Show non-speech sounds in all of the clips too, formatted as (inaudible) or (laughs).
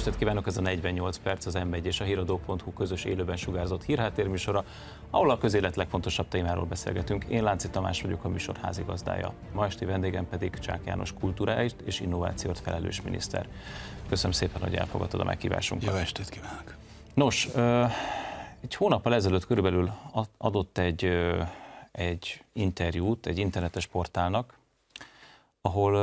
estét kívánok, ez a 48 perc, az M1 és a híradó.hu közös élőben sugárzott hírháttérműsora, ahol a közélet legfontosabb témáról beszélgetünk. Én Lánci Tamás vagyok, a műsor házigazdája. Ma esti vendégem pedig Csák János kultúráit és innovációt felelős miniszter. Köszönöm szépen, hogy elfogadtad a meghívásunkat. Jó estét kívánok! Nos, egy hónappal ezelőtt körülbelül adott egy, egy interjút egy internetes portálnak, ahol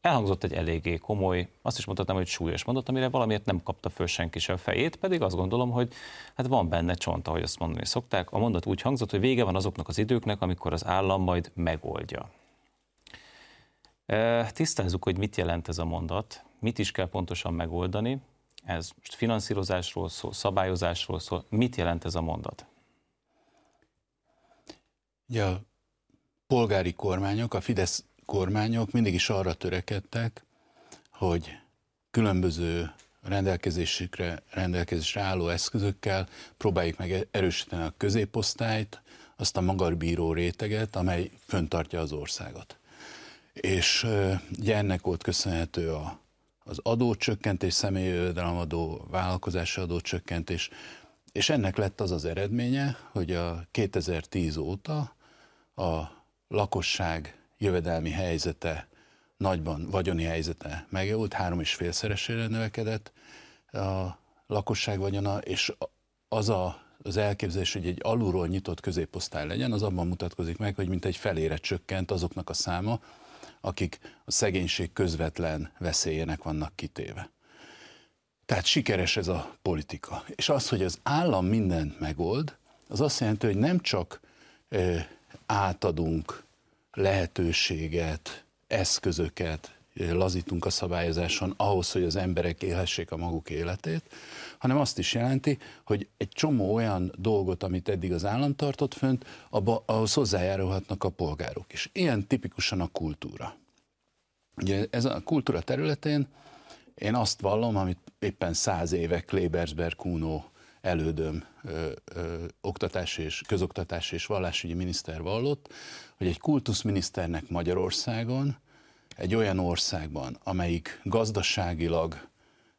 elhangzott egy eléggé komoly, azt is mondhatnám, hogy súlyos mondat, amire valamiért nem kapta föl senki sem fejét, pedig azt gondolom, hogy hát van benne csont, ahogy azt mondani szokták. A mondat úgy hangzott, hogy vége van azoknak az időknek, amikor az állam majd megoldja. Tisztázzuk, hogy mit jelent ez a mondat, mit is kell pontosan megoldani. Ez most finanszírozásról szól, szabályozásról szól. Mit jelent ez a mondat? Ja, a polgári kormányok, a Fidesz kormányok mindig is arra törekedtek, hogy különböző rendelkezésükre, rendelkezésre álló eszközökkel próbáljuk meg erősíteni a középosztályt, azt a magarbíró réteget, amely föntartja az országot. És ugye ennek volt köszönhető a, az adócsökkentés, személyi jövedelemadó, vállalkozási adócsökkentés, és ennek lett az az eredménye, hogy a 2010 óta a lakosság jövedelmi helyzete, nagyban vagyoni helyzete megjavult, három és félszeresére növekedett a lakosság vagyona, és az a, az elképzelés, hogy egy alulról nyitott középosztály legyen, az abban mutatkozik meg, hogy mint egy felére csökkent azoknak a száma, akik a szegénység közvetlen veszélyének vannak kitéve. Tehát sikeres ez a politika. És az, hogy az állam mindent megold, az azt jelenti, hogy nem csak ö, átadunk lehetőséget, eszközöket lazítunk a szabályozáson ahhoz, hogy az emberek élhessék a maguk életét, hanem azt is jelenti, hogy egy csomó olyan dolgot, amit eddig az állam tartott fönt, abba, ahhoz hozzájárulhatnak a polgárok is. Ilyen tipikusan a kultúra. Ugye ez a kultúra területén én azt vallom, amit éppen száz éve Klebersberg Kuno elődöm ö, ö, oktatási és közoktatási és vallásügyi miniszter vallott, hogy egy kultuszminiszternek Magyarországon, egy olyan országban, amelyik gazdaságilag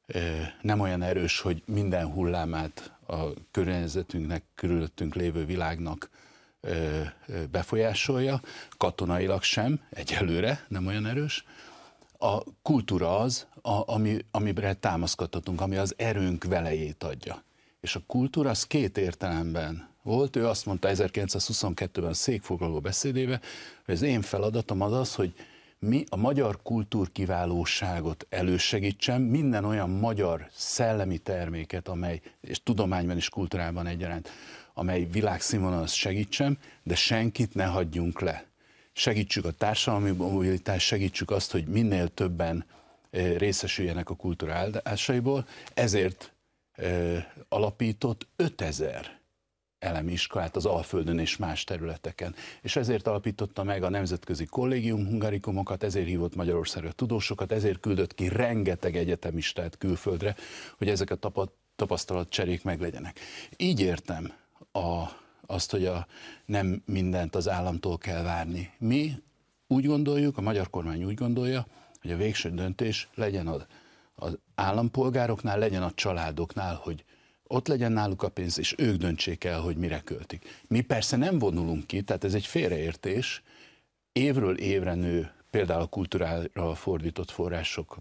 ö, nem olyan erős, hogy minden hullámát a környezetünknek, körülöttünk lévő világnak ö, befolyásolja, katonailag sem, egyelőre nem olyan erős, a kultúra az, a, ami, amire támaszkodhatunk, ami az erőnk velejét adja. És a kultúra az két értelemben volt. Ő azt mondta 1922-ben a székfoglaló beszédébe, hogy az én feladatom az az, hogy mi a magyar kultúrkiválóságot elősegítsem, minden olyan magyar szellemi terméket, amely, és tudományban és kultúrában egyaránt, amely világszínvonal, azt segítsem, de senkit ne hagyjunk le. Segítsük a társadalmi mobilitást, segítsük azt, hogy minél többen eh, részesüljenek a kultúra áldásaiból, ezért alapított 5000 elemi iskolát az Alföldön és más területeken. És ezért alapította meg a Nemzetközi Kollégium Hungarikumokat, ezért hívott Magyarországra tudósokat, ezért küldött ki rengeteg egyetemistát külföldre, hogy ezek a tapasztalatcserék meglegyenek. Így értem a, azt, hogy a, nem mindent az államtól kell várni. Mi úgy gondoljuk, a magyar kormány úgy gondolja, hogy a végső döntés legyen az az állampolgároknál, legyen a családoknál, hogy ott legyen náluk a pénz, és ők döntsék el, hogy mire költik. Mi persze nem vonulunk ki, tehát ez egy félreértés, évről évre nő például a kultúrára fordított források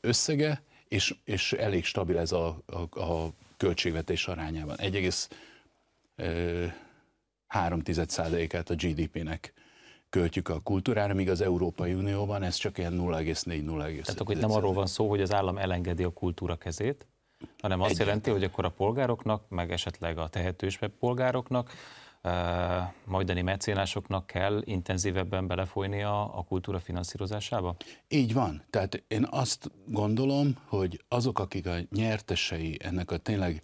összege, és, és elég stabil ez a, a, a költségvetés arányában. 1,3%-át a GDP-nek költjük a kultúrára, míg az Európai Unióban ez csak ilyen 0,4-0,5. Tehát akkor itt nem arról van szó, hogy az állam elengedi a kultúra kezét, hanem azt Egyetlen. jelenti, hogy akkor a polgároknak, meg esetleg a tehetősebb polgároknak, majdani mecénásoknak kell intenzívebben belefolyni a, a kultúra finanszírozásába? Így van. Tehát én azt gondolom, hogy azok, akik a nyertesei ennek a tényleg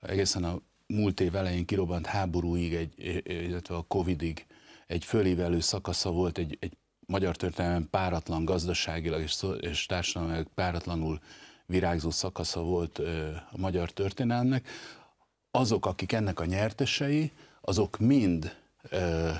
egészen a múlt év elején kirobbant háborúig, egy, illetve a Covidig egy fölívelő szakasza volt, egy, egy magyar történelem páratlan gazdaságilag és, és társadalmilag páratlanul virágzó szakasza volt a magyar történelmnek, azok, akik ennek a nyertesei, azok mind ö,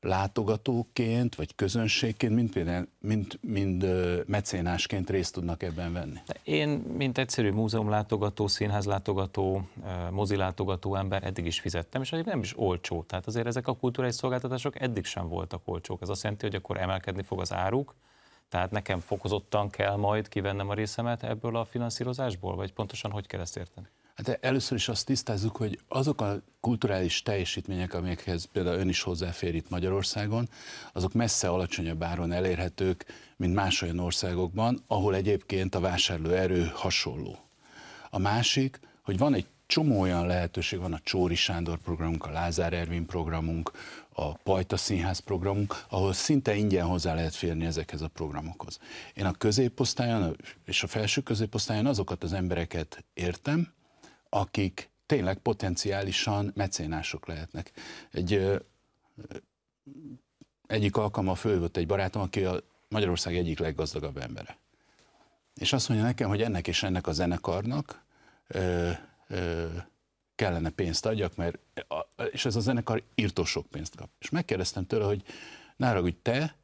látogatóként, vagy közönségként, mint, például, mint, mind mecénásként részt tudnak ebben venni? Én, mint egyszerű múzeumlátogató, színházlátogató, mozilátogató ember eddig is fizettem, és nem is olcsó. Tehát azért ezek a kulturális szolgáltatások eddig sem voltak olcsók. Ez azt jelenti, hogy akkor emelkedni fog az áruk, tehát nekem fokozottan kell majd kivennem a részemet ebből a finanszírozásból, vagy pontosan hogy kell ezt érteni? Hát először is azt tisztázzuk, hogy azok a kulturális teljesítmények, amikhez például ön is hozzáfér itt Magyarországon, azok messze alacsonyabb áron elérhetők, mint más olyan országokban, ahol egyébként a vásárlóerő hasonló. A másik, hogy van egy csomó olyan lehetőség, van a Csóri Sándor programunk, a Lázár Ervin programunk, a Pajta Színház programunk, ahol szinte ingyen hozzá lehet férni ezekhez a programokhoz. Én a középosztályon és a felső középosztályon azokat az embereket értem, akik tényleg potenciálisan mecénások lehetnek. Egy, egyik alkalommal fölvött egy barátom, aki a Magyarország egyik leggazdagabb embere. És azt mondja nekem, hogy ennek és ennek a zenekarnak ö, ö, kellene pénzt adjak, mert, és ez a zenekar írtó sok pénzt kap. És megkérdeztem tőle, hogy nára, hogy te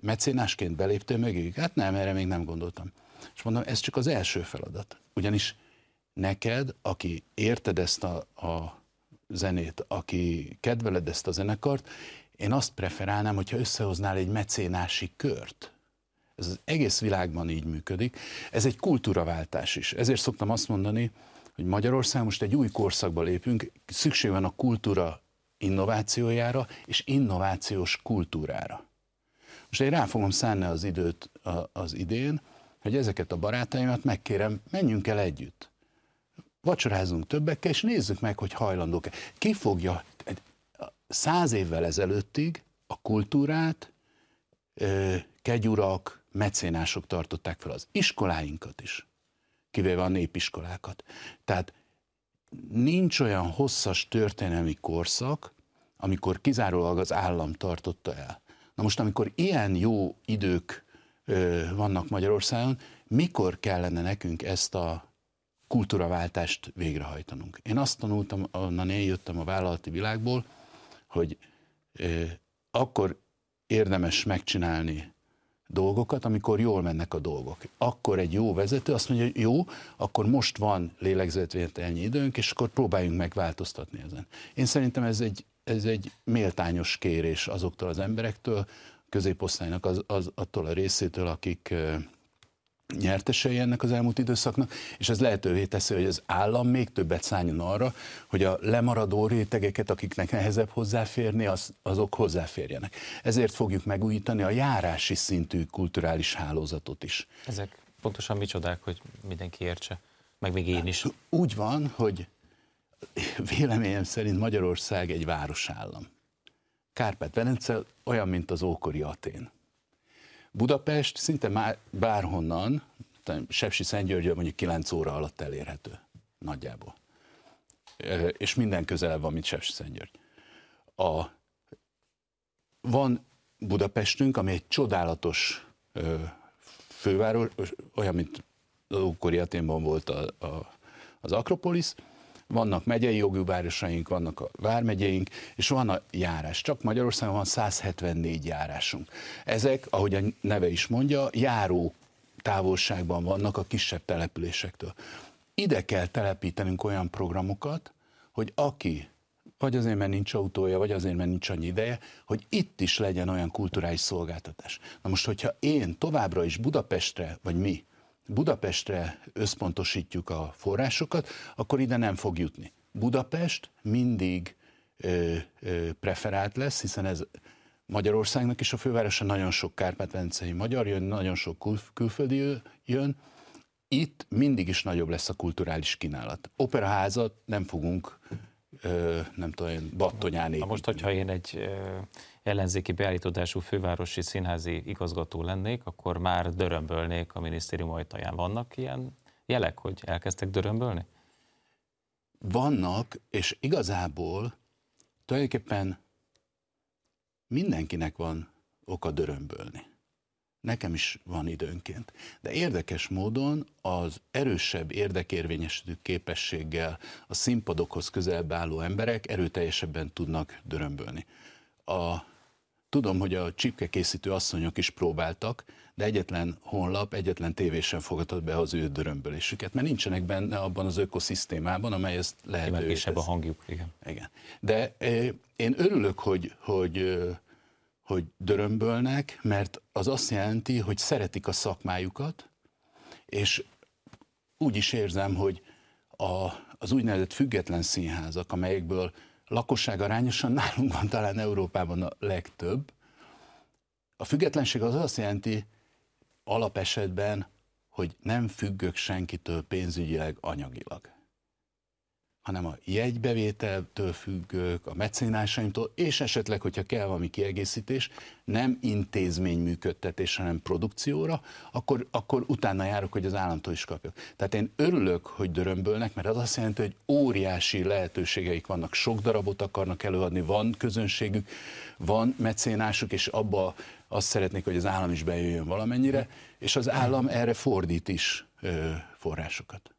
mecénásként beléptél mögéjük? Hát nem, erre még nem gondoltam. És mondom, ez csak az első feladat. Ugyanis neked, aki érted ezt a, a zenét, aki kedveled ezt a zenekart, én azt preferálnám, hogyha összehoznál egy mecénási kört. Ez az egész világban így működik. Ez egy kultúraváltás is. Ezért szoktam azt mondani, hogy Magyarország most egy új korszakba lépünk, szükség van a kultúra innovációjára és innovációs kultúrára. Most én rá fogom szánni az időt az idén, hogy ezeket a barátaimat megkérem, menjünk el együtt vacsorázunk többekkel, és nézzük meg, hogy hajlandók-e. Ki fogja száz évvel ezelőttig a kultúrát kegyurak, mecénások tartották fel az iskoláinkat is, kivéve a népiskolákat. Tehát nincs olyan hosszas történelmi korszak, amikor kizárólag az állam tartotta el. Na most, amikor ilyen jó idők ö, vannak Magyarországon, mikor kellene nekünk ezt a kultúraváltást végrehajtanunk. Én azt tanultam, onnan én jöttem a vállalati világból, hogy akkor érdemes megcsinálni dolgokat, amikor jól mennek a dolgok. Akkor egy jó vezető azt mondja, hogy jó, akkor most van lélegzetvételnyi időnk, és akkor próbáljunk meg változtatni ezen. Én szerintem ez egy, ez egy méltányos kérés azoktól az emberektől, középosztálynak az, az, attól a részétől, akik nyertesei ennek az elmúlt időszaknak, és ez lehetővé teszi, hogy az állam még többet szálljon arra, hogy a lemaradó rétegeket, akiknek nehezebb hozzáférni, az, azok hozzáférjenek. Ezért fogjuk megújítani a járási szintű kulturális hálózatot is. Ezek pontosan micsodák, hogy mindenki értse, meg még én is. Úgy van, hogy véleményem szerint Magyarország egy városállam. Kárpát-Velence olyan, mint az ókori Atén Budapest szinte már bárhonnan, Sepsi Szentgyörgyön mondjuk 9 óra alatt elérhető, nagyjából. És minden közel van, mint Sepsi Szentgyörgy. A, van Budapestünk, ami egy csodálatos főváros, olyan, mint ókori Aténban volt a, a, az Akropolis, vannak megyei jogú városaink, vannak a vármegyeink, és van a járás. Csak Magyarországon van 174 járásunk. Ezek, ahogy a neve is mondja, járó távolságban vannak a kisebb településektől. Ide kell telepítenünk olyan programokat, hogy aki vagy azért, mert nincs autója, vagy azért, mert nincs annyi ideje, hogy itt is legyen olyan kulturális szolgáltatás. Na most, hogyha én továbbra is Budapestre, vagy mi Budapestre összpontosítjuk a forrásokat, akkor ide nem fog jutni. Budapest mindig ö, ö, preferált lesz, hiszen ez Magyarországnak is a fővárosa, nagyon sok kárpát magyar jön, nagyon sok kül, külföldi jön, itt mindig is nagyobb lesz a kulturális kínálat. Operaházat nem fogunk, ö, nem tudom, battonyán építeni. Most, hogyha én egy ellenzéki beállítódású fővárosi színházi igazgató lennék, akkor már dörömbölnék a minisztérium ajtaján. Vannak ilyen jelek, hogy elkezdtek dörömbölni? Vannak, és igazából tulajdonképpen mindenkinek van oka dörömbölni. Nekem is van időnként. De érdekes módon az erősebb érdekérvényesítő képességgel a színpadokhoz közelbe álló emberek erőteljesebben tudnak dörömbölni. A tudom, hogy a csipkekészítő asszonyok is próbáltak, de egyetlen honlap, egyetlen tévé sem fogadott be az ő dörömbölésüket, mert nincsenek benne abban az ökoszisztémában, amely ezt lehetővé teszi. a hangjuk, igen. igen. De én örülök, hogy, hogy, hogy dörömbölnek, mert az azt jelenti, hogy szeretik a szakmájukat, és úgy is érzem, hogy a, az úgynevezett független színházak, amelyekből lakosság arányosan (laughs) nálunk van talán Európában a legtöbb, a függetlenség az azt jelenti alapesetben, hogy nem függök senkitől pénzügyileg, anyagilag hanem a jegybevételtől függők, a mecénásaimtól, és esetleg, hogyha kell valami kiegészítés, nem intézmény működtetés, hanem produkcióra, akkor, akkor utána járok, hogy az államtól is kapjak. Tehát én örülök, hogy dörömbölnek, mert az azt jelenti, hogy óriási lehetőségeik vannak, sok darabot akarnak előadni, van közönségük, van mecénásuk, és abba azt szeretnék, hogy az állam is bejöjjön valamennyire, és az állam erre fordít is ö, forrásokat.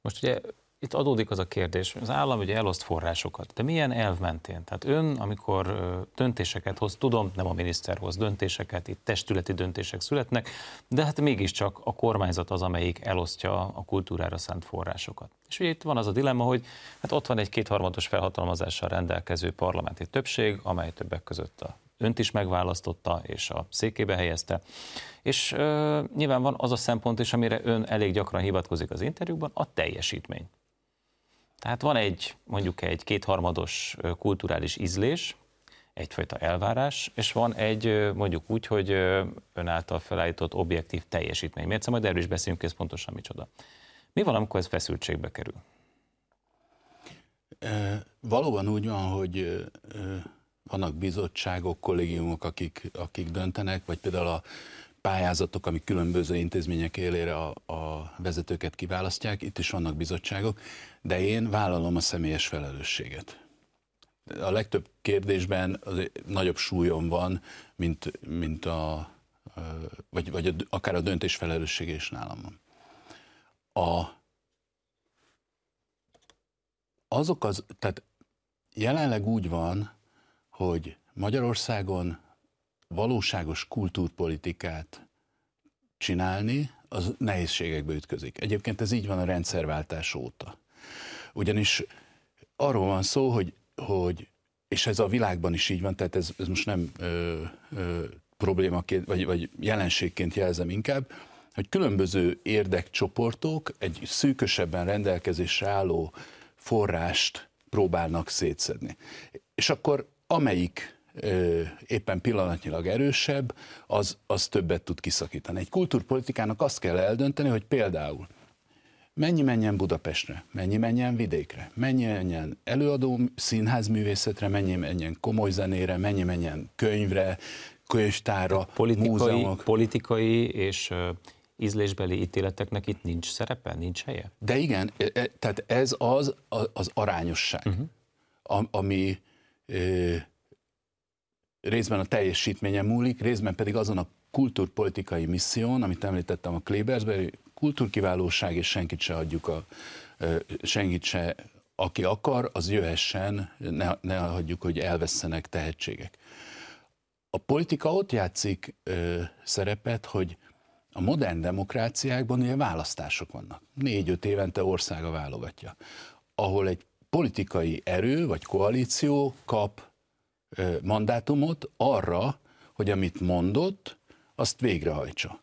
Most ugye itt adódik az a kérdés, az állam ugye eloszt forrásokat, de milyen elv mentén? Tehát ön, amikor döntéseket hoz, tudom, nem a miniszter hoz döntéseket, itt testületi döntések születnek, de hát mégiscsak a kormányzat az, amelyik elosztja a kultúrára szánt forrásokat. És ugye itt van az a dilemma, hogy hát ott van egy kétharmados felhatalmazással rendelkező parlamenti többség, amely többek között a önt is megválasztotta, és a székébe helyezte. És ö, nyilván van az a szempont is, amire ön elég gyakran hivatkozik az interjúban, a teljesítmény. Tehát van egy, mondjuk egy kétharmados kulturális ízlés, egyfajta elvárás, és van egy, mondjuk úgy, hogy ön által felállított objektív teljesítmény. Miért majd erről is beszélünk, ez pontosan micsoda. Mi van, amikor ez feszültségbe kerül? E, valóban úgy van, hogy e, vannak bizottságok, kollégiumok, akik, akik döntenek, vagy például a pályázatok, amik különböző intézmények élére a, a vezetőket kiválasztják, itt is vannak bizottságok, de én vállalom a személyes felelősséget. A legtöbb kérdésben az nagyobb súlyom van, mint, mint a, vagy, vagy a, akár a döntés felelőssége is nálam van. A, azok az, tehát jelenleg úgy van, hogy Magyarországon valóságos kultúrpolitikát csinálni, az nehézségekbe ütközik. Egyébként ez így van a rendszerváltás óta. Ugyanis arról van szó, hogy, hogy és ez a világban is így van, tehát ez, ez most nem ö, ö, problémaként, vagy, vagy jelenségként jelzem inkább, hogy különböző érdekcsoportok egy szűkösebben rendelkezésre álló forrást próbálnak szétszedni. És akkor amelyik éppen pillanatnyilag erősebb, az, az többet tud kiszakítani. Egy kultúrpolitikának azt kell eldönteni, hogy például mennyi menjen Budapestre, mennyi menjen vidékre, mennyi menjen előadó színházművészetre, mennyi menjen komoly zenére, mennyi menjen könyvre, könyvtára, politikai, múzeumok. Politikai és ízlésbeli ítéleteknek itt nincs szerepe, nincs helye? De igen, e, e, tehát ez az az arányosság, uh-huh. ami részben a teljesítménye múlik, részben pedig azon a kultúrpolitikai misszión, amit említettem a Klebersben, kultúrkiválóság, és senkit se adjuk a, senkit se, aki akar, az jöhessen, ne, ne hagyjuk, hogy elvesztenek tehetségek. A politika ott játszik ö, szerepet, hogy a modern demokráciákban ugye választások vannak. Négy-öt évente országa válogatja. Ahol egy politikai erő vagy koalíció kap mandátumot arra, hogy amit mondott, azt végrehajtsa.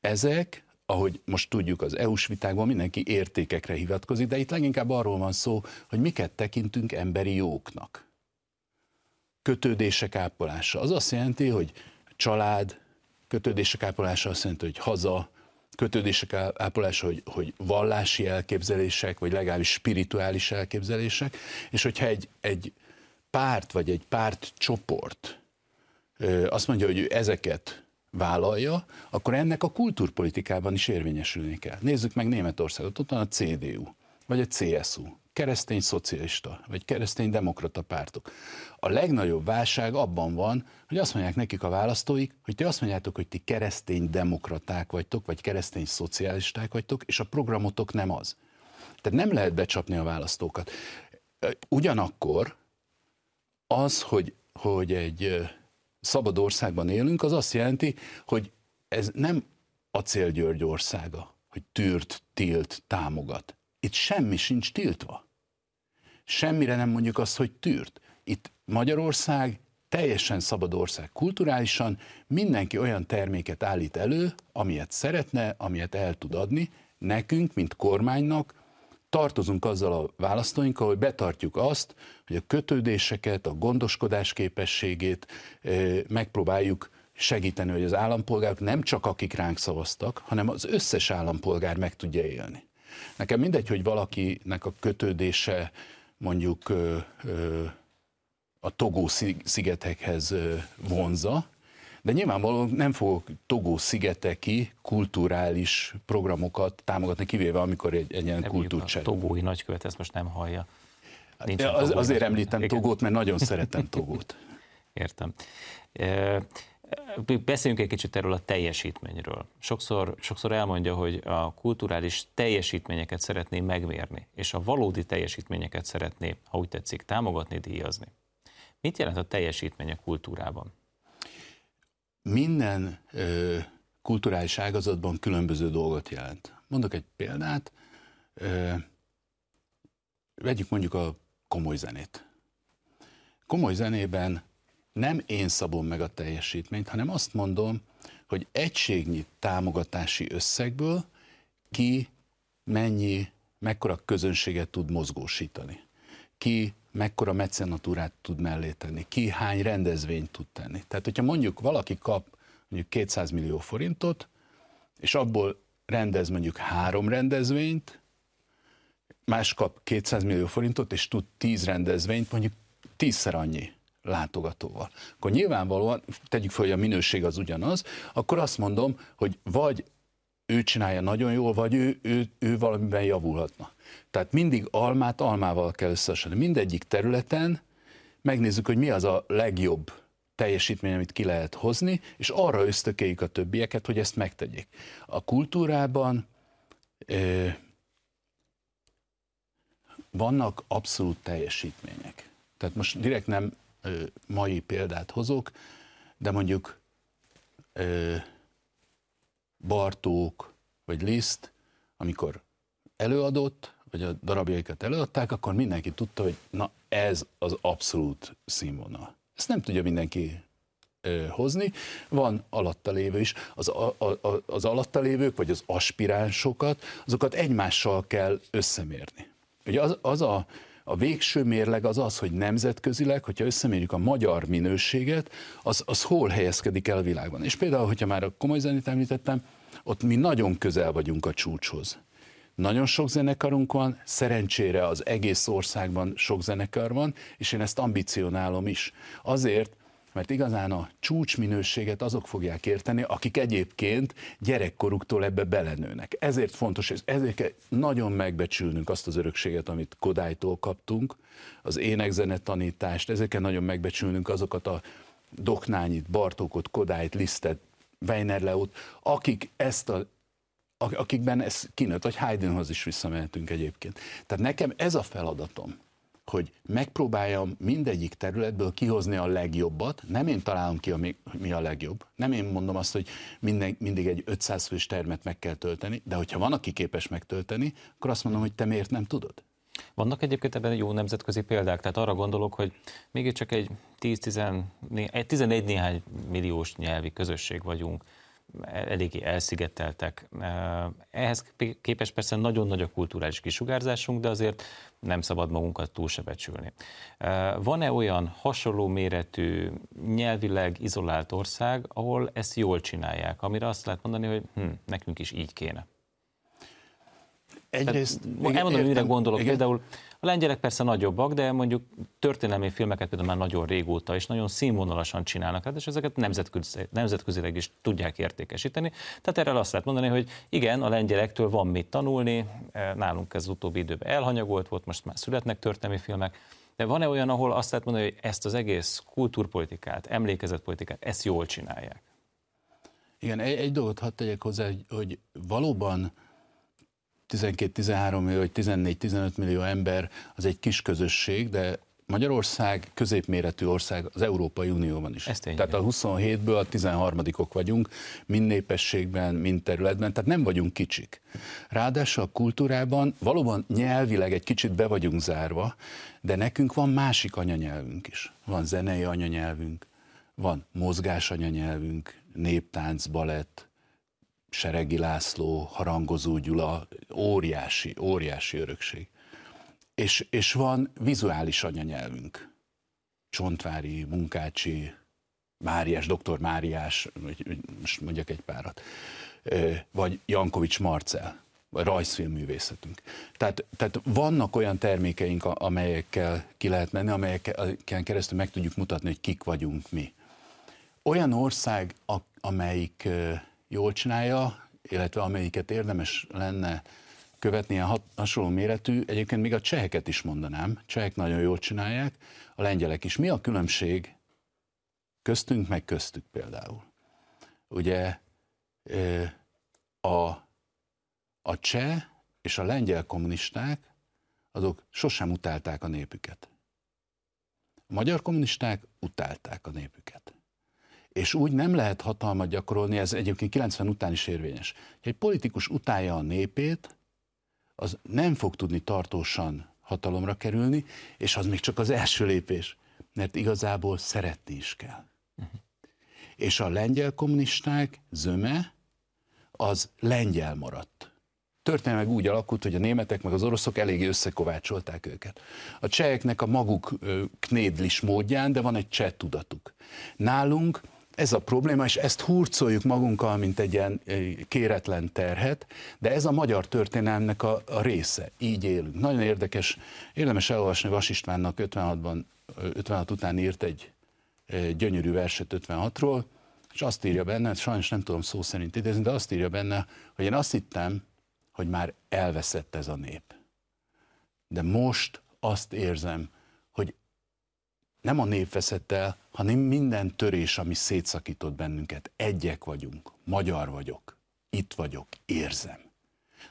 Ezek, ahogy most tudjuk az EU-s vitákban, mindenki értékekre hivatkozik, de itt leginkább arról van szó, hogy miket tekintünk emberi jóknak. Kötődések ápolása. Az azt jelenti, hogy család, kötődések ápolása azt jelenti, hogy haza, kötődések ápolása, hogy, hogy vallási elképzelések, vagy legalábbis spirituális elképzelések, és hogyha egy, egy párt vagy egy párt csoport azt mondja, hogy ő ezeket vállalja, akkor ennek a kultúrpolitikában is érvényesülni kell. Nézzük meg Németországot, ott van a CDU, vagy a CSU, keresztény szocialista, vagy keresztény demokrata pártok. A legnagyobb válság abban van, hogy azt mondják nekik a választóik, hogy ti azt mondjátok, hogy ti keresztény demokraták vagytok, vagy keresztény szocialisták vagytok, és a programotok nem az. Tehát nem lehet becsapni a választókat. Ugyanakkor az, hogy, hogy egy szabad országban élünk, az azt jelenti, hogy ez nem Acél György országa, hogy tűrt, tilt, támogat. Itt semmi sincs tiltva. Semmire nem mondjuk azt, hogy tűrt. Itt Magyarország teljesen szabad ország kulturálisan, mindenki olyan terméket állít elő, amilyet szeretne, amilyet el tud adni, nekünk, mint kormánynak, tartozunk azzal a választóinkkal, hogy betartjuk azt, hogy a kötődéseket, a gondoskodás képességét megpróbáljuk segíteni, hogy az állampolgárok nem csak akik ránk szavaztak, hanem az összes állampolgár meg tudja élni. Nekem mindegy, hogy valakinek a kötődése mondjuk a Togó szigetekhez vonza, de nyilvánvalóan nem fogok Togó szigeteki kulturális programokat támogatni, kivéve amikor egy, egy ilyen kultúrcsere. A togói nagykövet ezt most nem hallja. Nincs az, azért említem Igen. Togót, mert nagyon (laughs) szeretem Togót. Értem. E, beszéljünk egy kicsit erről a teljesítményről. Sokszor, sokszor elmondja, hogy a kulturális teljesítményeket szeretné megmérni, és a valódi teljesítményeket szeretné, ha úgy tetszik, támogatni, díjazni. Mit jelent a teljesítmény a kultúrában? Minden ö, kulturális ágazatban különböző dolgot jelent. Mondok egy példát. Ö, vegyük mondjuk a komoly zenét. Komoly zenében nem én szabom meg a teljesítményt, hanem azt mondom, hogy egységnyi támogatási összegből ki mennyi, mekkora közönséget tud mozgósítani. Ki mekkora mecenatúrát tud mellé tenni, ki hány rendezvényt tud tenni. Tehát, hogyha mondjuk valaki kap mondjuk 200 millió forintot, és abból rendez mondjuk három rendezvényt, más kap 200 millió forintot, és tud 10 rendezvényt, mondjuk tízszer annyi látogatóval. Akkor nyilvánvalóan, tegyük fel, hogy a minőség az ugyanaz, akkor azt mondom, hogy vagy ő csinálja nagyon jól, vagy ő, ő, ő valamiben javulhatna. Tehát mindig almát almával kell összehasonlítani. Mindegyik területen megnézzük, hogy mi az a legjobb teljesítmény, amit ki lehet hozni, és arra ösztökéljük a többieket, hogy ezt megtegyék. A kultúrában ö, vannak abszolút teljesítmények. Tehát most direkt nem ö, mai példát hozok, de mondjuk ö, Bartók vagy Liszt, amikor előadott, vagy a darabjaikat előadták, akkor mindenki tudta, hogy na ez az abszolút színvonal. Ezt nem tudja mindenki ö, hozni. Van alatta lévő is. Az, a, a, az alatta lévők, vagy az aspiránsokat, azokat egymással kell összemérni. Ugye az, az a, a végső mérleg az az, hogy nemzetközileg, hogyha összemérjük a magyar minőséget, az, az hol helyezkedik el a világban. És például, hogyha már a komoly zenét említettem, ott mi nagyon közel vagyunk a csúcshoz. Nagyon sok zenekarunk van, szerencsére az egész országban sok zenekar van, és én ezt ambicionálom is. Azért, mert igazán a csúcsminőséget azok fogják érteni, akik egyébként gyerekkoruktól ebbe belenőnek. Ezért fontos, és ezért kell nagyon megbecsülnünk azt az örökséget, amit Kodálytól kaptunk, az énekzene tanítást, ezért kell nagyon megbecsülnünk azokat a Doknányit, Bartókot, Kodályt, Lisztet, Weiner Leót, akik ezt a akikben ez kinőtt, vagy Haydnhoz is visszamehetünk egyébként. Tehát nekem ez a feladatom, hogy megpróbáljam mindegyik területből kihozni a legjobbat, nem én találom ki, ami, mi a legjobb, nem én mondom azt, hogy minden, mindig egy 500 fős termet meg kell tölteni, de hogyha van, aki képes megtölteni, akkor azt mondom, hogy te miért nem tudod? Vannak egyébként ebben jó nemzetközi példák, tehát arra gondolok, hogy mégiscsak egy 10-14 néhány milliós nyelvi közösség vagyunk, eléggé elszigeteltek. Ehhez képest persze nagyon nagy a kulturális kisugárzásunk, de azért nem szabad magunkat túl se becsülni. Van-e olyan hasonló méretű, nyelvileg izolált ország, ahol ezt jól csinálják, amire azt lehet mondani, hogy hm, nekünk is így kéne? Egyrészt... Tehát, elmondom, hogy mire gondolok. Igen. Például a lengyelek persze nagyobbak, de mondjuk történelmi filmeket például már nagyon régóta és nagyon színvonalasan csinálnak, hát, és ezeket nemzetközi, nemzetközileg is tudják értékesíteni. Tehát erre azt lehet mondani, hogy igen, a lengyelektől van mit tanulni, e, nálunk ez az utóbbi időben elhanyagolt volt, most már születnek történelmi filmek, de van-e olyan, ahol azt lehet mondani, hogy ezt az egész kultúrpolitikát, emlékezetpolitikát, ezt jól csinálják? Igen, egy, egy dolgot hadd tegyek hozzá, hogy, hogy valóban 12-13 millió vagy 14-15 millió ember az egy kis közösség, de Magyarország középméretű ország az Európai Unióban is. Ezt tehát a 27-ből a 13 vagyunk, mind népességben, mind területben, tehát nem vagyunk kicsik. Ráadásul a kultúrában valóban nyelvileg egy kicsit be vagyunk zárva, de nekünk van másik anyanyelvünk is. Van zenei anyanyelvünk, van mozgás anyanyelvünk, néptánc, balett, Seregi László, Harangozó Gyula, óriási, óriási örökség. És, és van vizuális anyanyelvünk. Csontvári, Munkácsi, Máriás, doktor Máriás, most mondjak egy párat, vagy Jankovics Marcel, vagy rajzfilmművészetünk. Tehát, tehát vannak olyan termékeink, amelyekkel ki lehet menni, amelyeken keresztül meg tudjuk mutatni, hogy kik vagyunk mi. Olyan ország, amelyik jól csinálja, illetve amelyiket érdemes lenne követni ilyen hasonló méretű, egyébként még a cseheket is mondanám, csehek nagyon jól csinálják, a lengyelek is. Mi a különbség köztünk, meg köztük például? Ugye a, a cseh és a lengyel kommunisták, azok sosem utálták a népüket. A magyar kommunisták utálták a népüket. És úgy nem lehet hatalmat gyakorolni, ez egyébként 90 után is érvényes. Ha egy politikus utálja a népét, az nem fog tudni tartósan hatalomra kerülni, és az még csak az első lépés, mert igazából szeretni is kell. Uh-huh. És a lengyel kommunisták zöme az lengyel maradt. Történelmek úgy alakult, hogy a németek meg az oroszok elég összekovácsolták őket. A cseheknek a maguk knédlis módján, de van egy cseh tudatuk. Nálunk ez a probléma, és ezt hurcoljuk magunkkal, mint egy ilyen kéretlen terhet, de ez a magyar történelmnek a, a része. Így élünk. Nagyon érdekes, érdemes elolvasni Vas Istvánnak 56-ban, 56 után írt egy gyönyörű verset 56-ról, és azt írja benne, sajnos nem tudom szó szerint idézni, de azt írja benne, hogy én azt hittem, hogy már elveszett ez a nép. De most azt érzem, nem a nép veszett el, hanem minden törés, ami szétszakított bennünket. Egyek vagyunk, magyar vagyok, itt vagyok, érzem.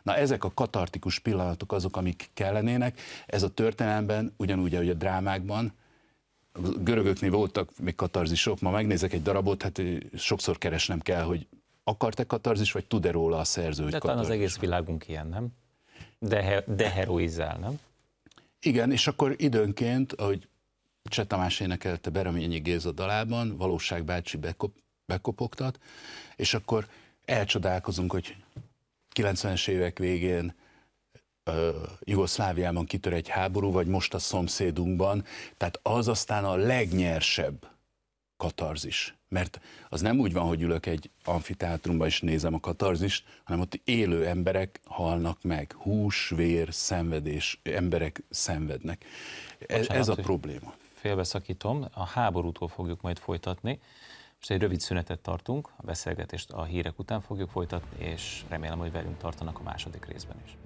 Na ezek a katartikus pillanatok azok, amik kellenének. Ez a történelemben, ugyanúgy, ahogy a drámákban, a görögöknél voltak még katarzisok, ma megnézek egy darabot, hát sokszor keresnem kell, hogy akart-e katarzis, vagy tud-e róla a szerző, hogy De talán az egész világunk ilyen, nem? De, de heroizál, nem? Igen, és akkor időnként, ahogy Cseh Tamás énekelte Bereményi Géza dalában, Valóság bácsi bekop, bekopogtat, és akkor elcsodálkozunk, hogy 90-es évek végén uh, Jugoszláviában kitör egy háború, vagy most a szomszédunkban, tehát az aztán a legnyersebb katarzis. Mert az nem úgy van, hogy ülök egy amfiteátrumban és nézem a katarzist, hanem ott élő emberek halnak meg. Hús, vér, szenvedés, emberek szenvednek. Ez, ez a probléma félbeszakítom, a háborútól fogjuk majd folytatni. Most egy rövid szünetet tartunk, a beszélgetést a hírek után fogjuk folytatni, és remélem, hogy velünk tartanak a második részben is.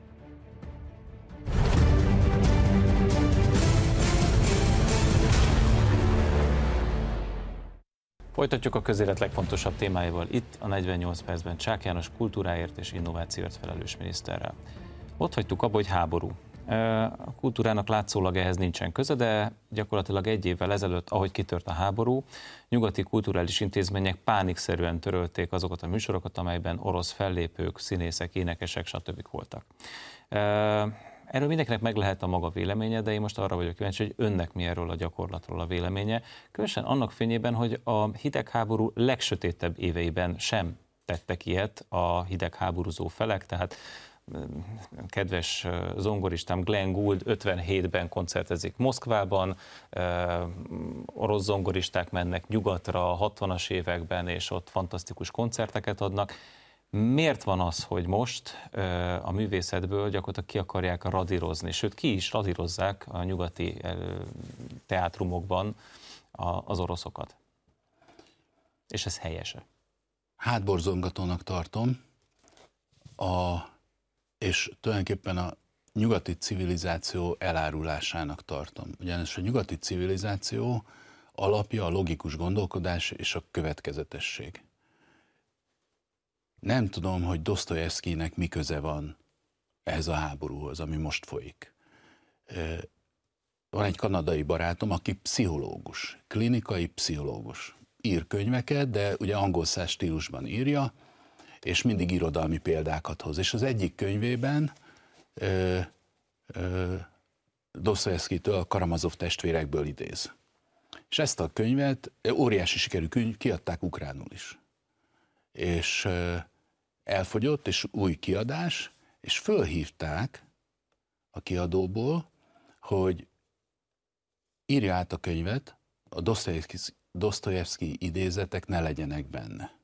Folytatjuk a közélet legfontosabb témáival itt a 48 percben Csák János kultúráért és innovációért felelős miniszterrel. Ott hagytuk abba, hogy háború. A kultúrának látszólag ehhez nincsen köze, de gyakorlatilag egy évvel ezelőtt, ahogy kitört a háború, nyugati kulturális intézmények pánikszerűen törölték azokat a műsorokat, amelyben orosz fellépők, színészek, énekesek, stb. voltak. Erről mindenkinek meg lehet a maga véleménye, de én most arra vagyok kíváncsi, hogy önnek mi erről a gyakorlatról a véleménye. Különösen annak fényében, hogy a hidegháború legsötétebb éveiben sem tettek ilyet a hidegháborúzó felek, tehát kedves zongoristám Glenn Gould 57-ben koncertezik Moszkvában, orosz zongoristák mennek nyugatra a 60-as években, és ott fantasztikus koncerteket adnak. Miért van az, hogy most a művészetből gyakorlatilag ki akarják radírozni, sőt ki is radírozzák a nyugati teátrumokban az oroszokat? És ez helyese? Hátborzongatónak tartom. A és tulajdonképpen a nyugati civilizáció elárulásának tartom. Ugyanis a nyugati civilizáció alapja a logikus gondolkodás és a következetesség. Nem tudom, hogy Dostoyevskynek mi köze van ehhez a háborúhoz, ami most folyik. van egy kanadai barátom, aki pszichológus, klinikai pszichológus. Ír könyveket, de ugye angol száz stílusban írja, és mindig irodalmi példákat hoz. És az egyik könyvében ö, ö, Dostoyevsky-től a Karamazov testvérekből idéz. És ezt a könyvet, óriási sikerű könyv, kiadták ukránul is. És ö, elfogyott, és új kiadás, és fölhívták a kiadóból, hogy írja át a könyvet, a Dostoyevsky idézetek ne legyenek benne.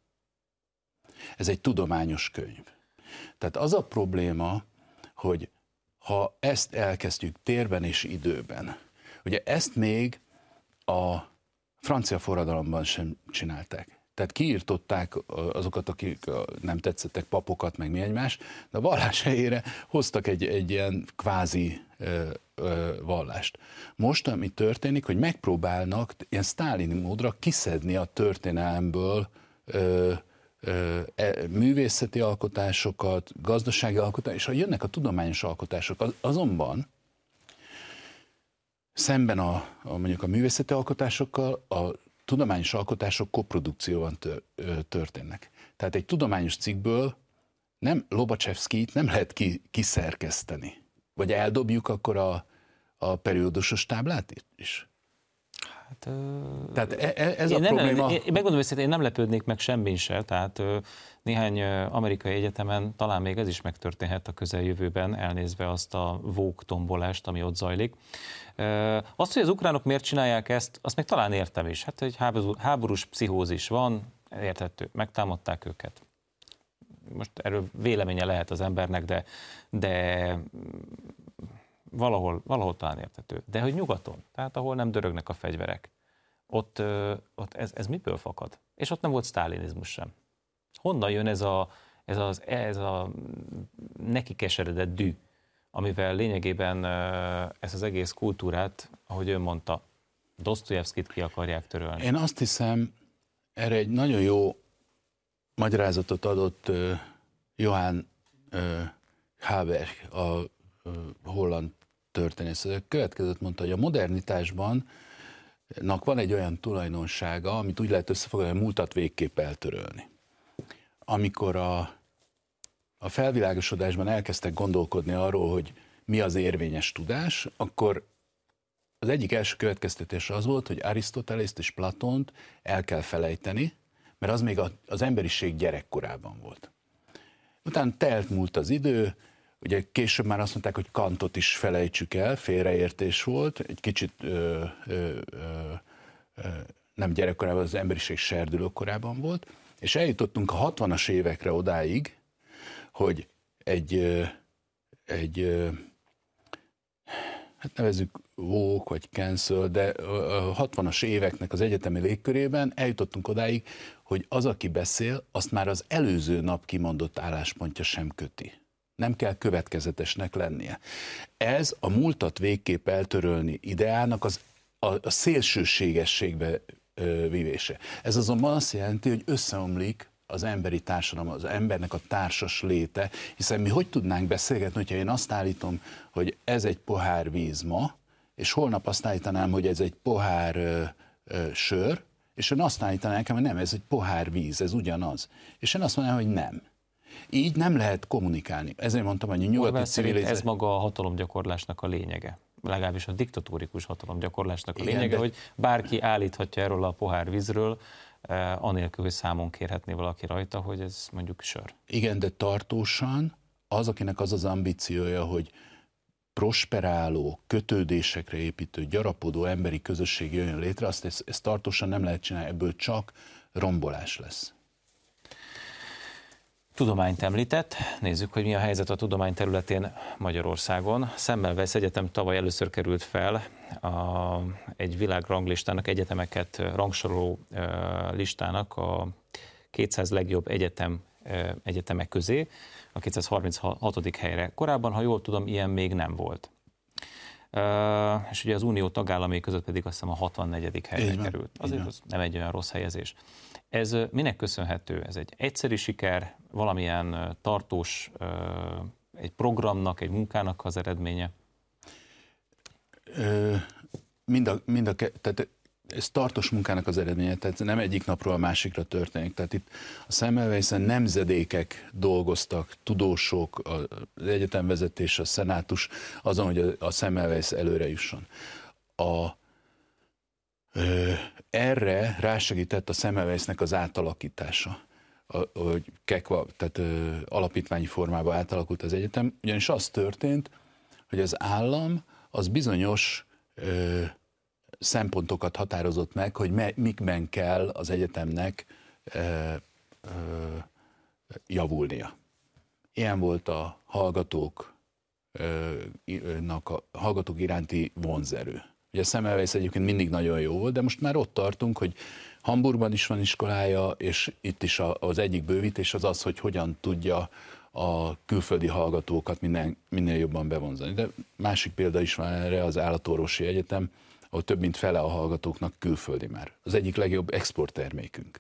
Ez egy tudományos könyv. Tehát az a probléma, hogy ha ezt elkezdjük térben és időben, ugye ezt még a francia forradalomban sem csinálták. Tehát kiírtották azokat, akik nem tetszettek, papokat, meg mi egymás, de a vallás helyére hoztak egy, egy ilyen kvázi ö, ö, vallást. Most, ami történik, hogy megpróbálnak ilyen sztálini módra kiszedni a történelemből ö, művészeti alkotásokat, gazdasági alkotásokat, és ha jönnek a tudományos alkotások, az, azonban szemben a, a mondjuk a művészeti alkotásokkal a tudományos alkotások koprodukcióban történnek. Tehát egy tudományos cikkből nem Lobacsevszkit nem lehet ki, kiszerkeszteni. Vagy eldobjuk akkor a, a periódusos táblát is? Hát. Tehát e, e, ez én a nem, probléma... Én, én megmondom őszintén, én nem lepődnék meg semmi se, tehát néhány amerikai egyetemen talán még ez is megtörténhet a közeljövőben, elnézve azt a vók tombolást, ami ott zajlik. Azt, hogy az ukránok miért csinálják ezt, azt még talán értem is. Hát egy háborús pszichózis van, érthető, megtámadták őket. Most erről véleménye lehet az embernek, de, de valahol, valahol talán érthető. De hogy nyugaton, tehát ahol nem dörögnek a fegyverek, ott, ott ez, ez miből fakad? És ott nem volt sztálinizmus sem. Honnan jön ez a, ez, az, ez a neki keseredett dű, amivel lényegében ezt az egész kultúrát, ahogy ön mondta, Dostoyevskit ki akarják törölni? Én azt hiszem, erre egy nagyon jó magyarázatot adott uh, Johann Haber, a holland történész. A következőt mondta, hogy a modernitásban van egy olyan tulajdonsága, amit úgy lehet összefoglalni, hogy múltat végképp eltörölni. Amikor a a felvilágosodásban elkezdtek gondolkodni arról, hogy mi az érvényes tudás, akkor az egyik első következtetés az volt, hogy Arisztotelészt és Platont el kell felejteni, mert az még az emberiség gyerekkorában volt. Utána telt múlt az idő, ugye később már azt mondták, hogy Kantot is felejtsük el, félreértés volt, egy kicsit ö, ö, ö, ö, nem gyerekkorában, az emberiség serdülőkorában volt, és eljutottunk a 60-as évekre odáig, hogy egy, egy hát nevezük woke vagy cancel, de a 60-as éveknek az egyetemi légkörében eljutottunk odáig, hogy az, aki beszél, azt már az előző nap kimondott álláspontja sem köti. Nem kell következetesnek lennie. Ez a múltat végképp eltörölni ideának az, a, a szélsőségességbe ö, vívése. Ez azonban azt jelenti, hogy összeomlik az emberi társadalom, az embernek a társas léte, hiszen mi hogy tudnánk beszélgetni, hogyha én azt állítom, hogy ez egy pohár víz ma, és holnap azt állítanám, hogy ez egy pohár ö, ö, sör, és ön azt állítaná nekem, hogy nem, ez egy pohár víz, ez ugyanaz. És én azt mondanám, hogy nem. Így nem lehet kommunikálni. Ezért mondtam, hogy a nyugati civilizáció... Ez maga a hatalomgyakorlásnak a lényege legalábbis a diktatórikus hatalomgyakorlásnak a lényege, Igen, de... hogy bárki állíthatja erről a pohár vízről, Eh, anélkül, hogy számon kérhetné valaki rajta, hogy ez mondjuk sör. Igen, de tartósan az, akinek az az ambíciója, hogy prosperáló, kötődésekre építő, gyarapodó emberi közösség jöjjön létre, azt ezt, ezt tartósan nem lehet csinálni, ebből csak rombolás lesz. Tudományt említett, nézzük, hogy mi a helyzet a tudomány területén Magyarországon. Semmelweis Egyetem tavaly először került fel a, egy világranglistának, egyetemeket rangsoroló listának a 200 legjobb egyetem, egyetemek közé, a 236. helyre. Korábban, ha jól tudom, ilyen még nem volt. Uh, és ugye az unió tagállamai között pedig azt hiszem a 64. helyre került. Azért az nem egy olyan rossz helyezés. Ez minek köszönhető? Ez egy egyszerű siker, valamilyen tartós, egy programnak, egy munkának az eredménye? mind a, mind a, tehát ez tartós munkának az eredménye, tehát nem egyik napról a másikra történik. Tehát itt a Semmelweisen nemzedékek dolgoztak, tudósok, az egyetemvezetés, a szenátus azon, hogy a Semmelweis előre jusson. A, erre rásegített a Semmelweisnek az átalakítása hogy kekva, tehát ö, alapítványi formában átalakult az egyetem, ugyanis az történt, hogy az állam az bizonyos szempontokat határozott meg, hogy me, mikben kell az egyetemnek javulnia. Ilyen volt a hallgatók, ö, a hallgatók iránti vonzerő. Ugye Semmelweis egyébként mindig nagyon jó volt, de most már ott tartunk, hogy Hamburgban is van iskolája, és itt is az egyik bővítés az az, hogy hogyan tudja a külföldi hallgatókat minden, minél jobban bevonzani. De másik példa is van erre, az Állatorvosi Egyetem, ahol több mint fele a hallgatóknak külföldi már. Az egyik legjobb exporttermékünk.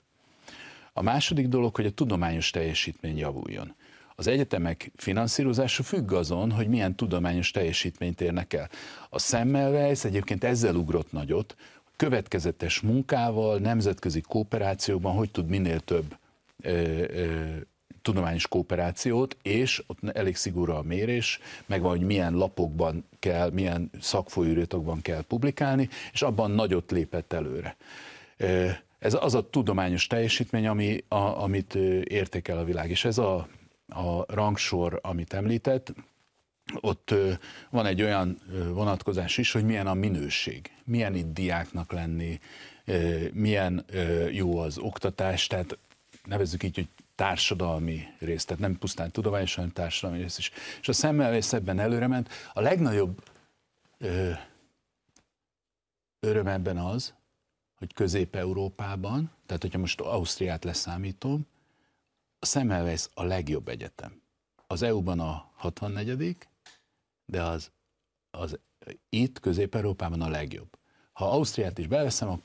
A második dolog, hogy a tudományos teljesítmény javuljon. Az egyetemek finanszírozása függ azon, hogy milyen tudományos teljesítményt érnek el. A Semmelweis egyébként ezzel ugrott nagyot, következetes munkával, nemzetközi kooperációban hogy tud minél több ö, ö, tudományos kooperációt, és ott elég szigorú a mérés, meg van, hogy milyen lapokban kell, milyen szakfolyóiratokban kell publikálni, és abban nagyot lépett előre. Ez az a tudományos teljesítmény, ami, a, amit értékel a világ, és ez a, a rangsor, amit említett, ott van egy olyan vonatkozás is, hogy milyen a minőség, milyen itt diáknak lenni, milyen jó az oktatás, tehát nevezzük így, hogy társadalmi rész, tehát nem pusztán tudományos, hanem társadalmi rész is. És a szemmelvész ebben előre ment. A legnagyobb ö, öröm ebben az, hogy Közép-Európában, tehát hogyha most Ausztriát leszámítom, a Semmelweis a legjobb egyetem. Az EU-ban a 64 de az, az itt Közép-Európában a legjobb. Ha Ausztriát is beveszem,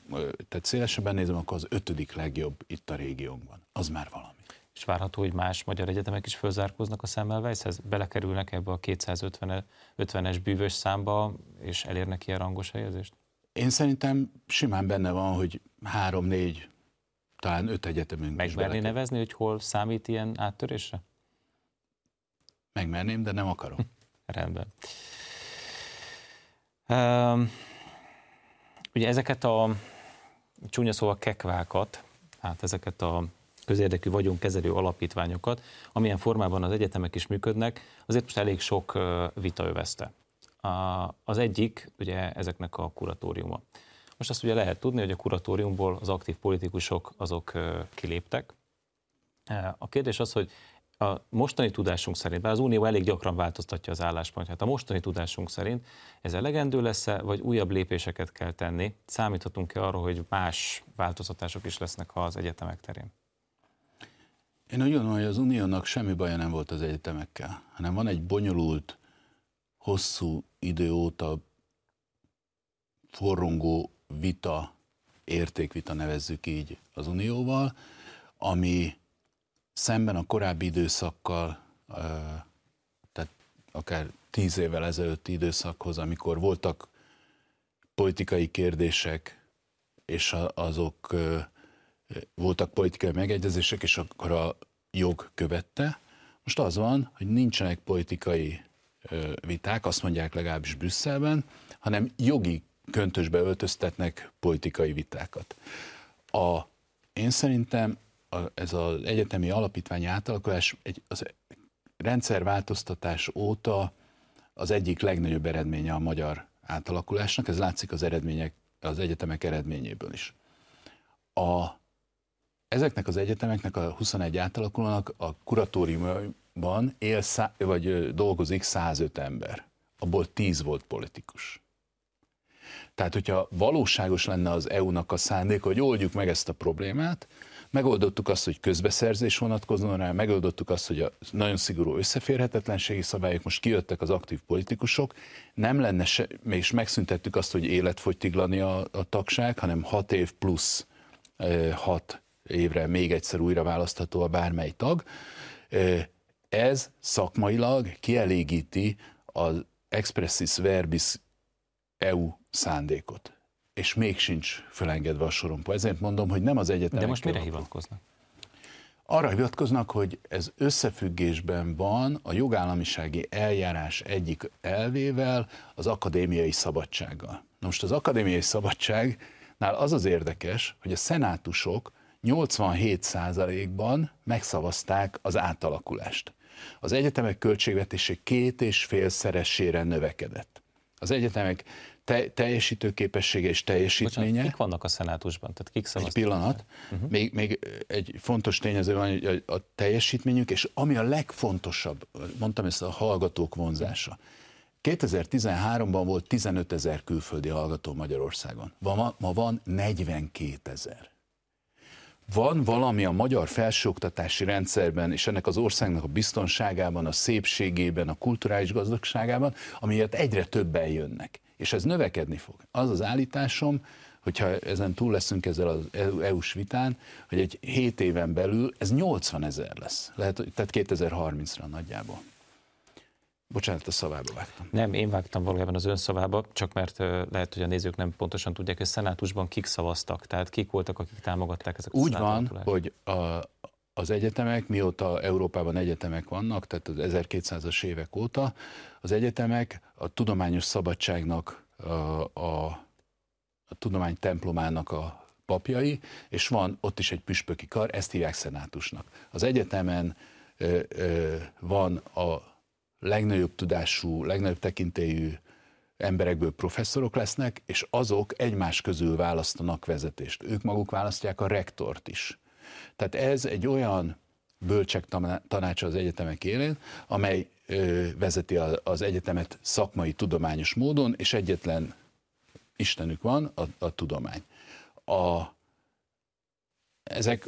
tehát szélesebben nézem, akkor az ötödik legjobb itt a régiónkban. Az már valami és várható, hogy más magyar egyetemek is fölzárkóznak a Semmelweishez, belekerülnek ebbe a 250-es bűvös számba, és elérnek ilyen rangos helyezést? Én szerintem simán benne van, hogy három-négy, talán öt egyetemünk Megmerni nevezni, hogy hol számít ilyen áttörésre? Megmerném, de nem akarom. (laughs) Rendben. Um, ugye ezeket a csúnya szóval kekvákat, hát ezeket a közérdekű vagyonkezelő alapítványokat, amilyen formában az egyetemek is működnek, azért most elég sok vita övezte. Az egyik ugye ezeknek a kuratóriuma. Most azt ugye lehet tudni, hogy a kuratóriumból az aktív politikusok azok kiléptek. A kérdés az, hogy a mostani tudásunk szerint, bár az Unió elég gyakran változtatja az álláspontját, a mostani tudásunk szerint ez elegendő lesz-e, vagy újabb lépéseket kell tenni? Számíthatunk-e arra, hogy más változtatások is lesznek az egyetemek terén? Én úgy gondolom, hogy az uniónak semmi baja nem volt az egyetemekkel, hanem van egy bonyolult, hosszú idő óta forrongó vita, értékvita nevezzük így az unióval, ami szemben a korábbi időszakkal, tehát akár tíz évvel ezelőtti időszakhoz, amikor voltak politikai kérdések, és azok voltak politikai megegyezések, és akkor a jog követte. Most az van, hogy nincsenek politikai viták, azt mondják legalábbis Brüsszelben, hanem jogi köntösbe öltöztetnek politikai vitákat. A, én szerintem a, ez az egyetemi alapítványi átalakulás egy, az rendszerváltoztatás óta az egyik legnagyobb eredménye a magyar átalakulásnak, ez látszik az eredmények, az egyetemek eredményéből is. A, ezeknek az egyetemeknek, a 21 átalakulónak a kuratóriumban él szá, vagy dolgozik 105 ember. Abból 10 volt politikus. Tehát, hogyha valóságos lenne az EU-nak a szándék, hogy oldjuk meg ezt a problémát, megoldottuk azt, hogy közbeszerzés vonatkozóan rá, megoldottuk azt, hogy a nagyon szigorú összeférhetetlenségi szabályok most kijöttek az aktív politikusok, nem lenne se, és megszüntettük azt, hogy életfogytiglani a, a tagság, hanem 6 év plusz 6 évre még egyszer újra választható a bármely tag. Ez szakmailag kielégíti az expressis verbis EU szándékot. és még sincs felengedve a sorompó. Ezért mondom, hogy nem az egyetemek. De most mire hivatkoznak? Arra hivatkoznak, hogy ez összefüggésben van a jogállamisági eljárás egyik elvével, az akadémiai szabadsággal. most az akadémiai szabadságnál az az érdekes, hogy a szenátusok 87%-ban megszavazták az átalakulást. Az egyetemek költségvetése két és félszeresére növekedett. Az egyetemek te, teljesítőképessége és teljesítménye. Bocsánat, kik vannak a szenátusban? Tehát kik Egy pillanat. Uh-huh. Még, még egy fontos tényező van, hogy a, a teljesítményük, és ami a legfontosabb, mondtam ezt a hallgatók vonzása. 2013-ban volt 15 ezer külföldi hallgató Magyarországon. Ma, ma van 42 ezer. Van valami a magyar felsőoktatási rendszerben, és ennek az országnak a biztonságában, a szépségében, a kulturális gazdagságában, amiért egyre többen jönnek és ez növekedni fog. Az az állításom, hogyha ezen túl leszünk ezzel az EU-s vitán, hogy egy 7 éven belül ez 80 ezer lesz. Lehet, tehát 2030-ra nagyjából. Bocsánat, a szavába vágtam. Nem, én vágtam valójában az ön szavába, csak mert lehet, hogy a nézők nem pontosan tudják, hogy a szenátusban kik szavaztak, tehát kik voltak, akik támogatták ezeket Úgy van, hogy a, az egyetemek, mióta Európában egyetemek vannak, tehát az 1200-as évek óta, az egyetemek a tudományos szabadságnak, a, a, a tudomány templomának a papjai, és van ott is egy püspöki kar, ezt hívják szenátusnak. Az egyetemen ö, ö, van a legnagyobb tudású, legnagyobb tekintélyű emberekből professzorok lesznek, és azok egymás közül választanak vezetést. Ők maguk választják a rektort is. Tehát ez egy olyan bölcsek tanácsa az egyetemek élén, amely vezeti az egyetemet szakmai, tudományos módon, és egyetlen Istenük van, a, a tudomány. A, ezek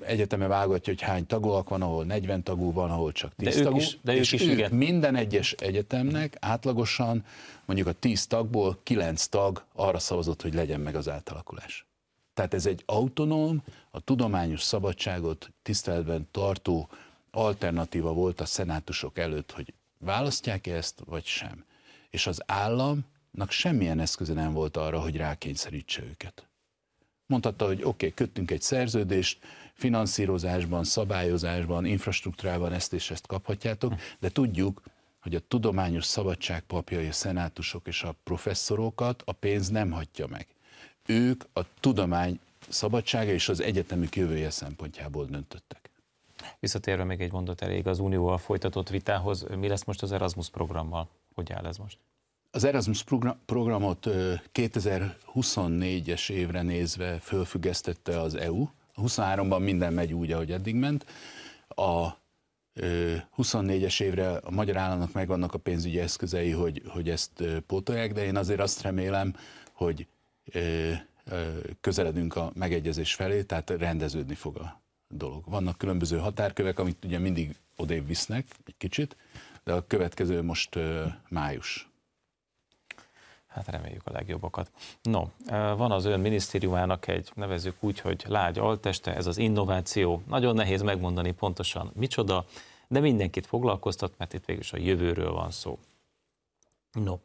egyeteme válogatja, hogy hány tagúak van, ahol 40 tagú van, ahol csak 10 de tagú. Is, de és ők is, ők igen. minden egyes egyetemnek átlagosan mondjuk a 10 tagból 9 tag arra szavazott, hogy legyen meg az átalakulás. Tehát ez egy autonóm, a tudományos szabadságot tiszteletben tartó alternatíva volt a szenátusok előtt, hogy választják ezt, vagy sem. És az államnak semmilyen eszköze nem volt arra, hogy rákényszerítse őket. Mondhatta, hogy oké, okay, köttünk egy szerződést, finanszírozásban, szabályozásban, infrastruktúrában ezt és ezt kaphatjátok, de tudjuk, hogy a tudományos szabadság papjai, a szenátusok és a professzorokat a pénz nem hagyja meg ők a tudomány szabadsága és az egyetemi jövője szempontjából döntöttek. Visszatérve még egy mondat elég az Unióval folytatott vitához, mi lesz most az Erasmus programmal? Hogy áll ez most? Az Erasmus programot 2024-es évre nézve fölfüggesztette az EU. A 23-ban minden megy úgy, ahogy eddig ment. A 24-es évre a magyar államnak megvannak a pénzügyi eszközei, hogy, hogy ezt pótolják, de én azért azt remélem, hogy közeledünk a megegyezés felé, tehát rendeződni fog a dolog. Vannak különböző határkövek, amit ugye mindig odébb visznek egy kicsit, de a következő most május. Hát reméljük a legjobbakat. No, van az ön minisztériumának egy, nevezük úgy, hogy lágy alteste, ez az innováció. Nagyon nehéz megmondani pontosan micsoda, de mindenkit foglalkoztat, mert itt végül is a jövőről van szó. No,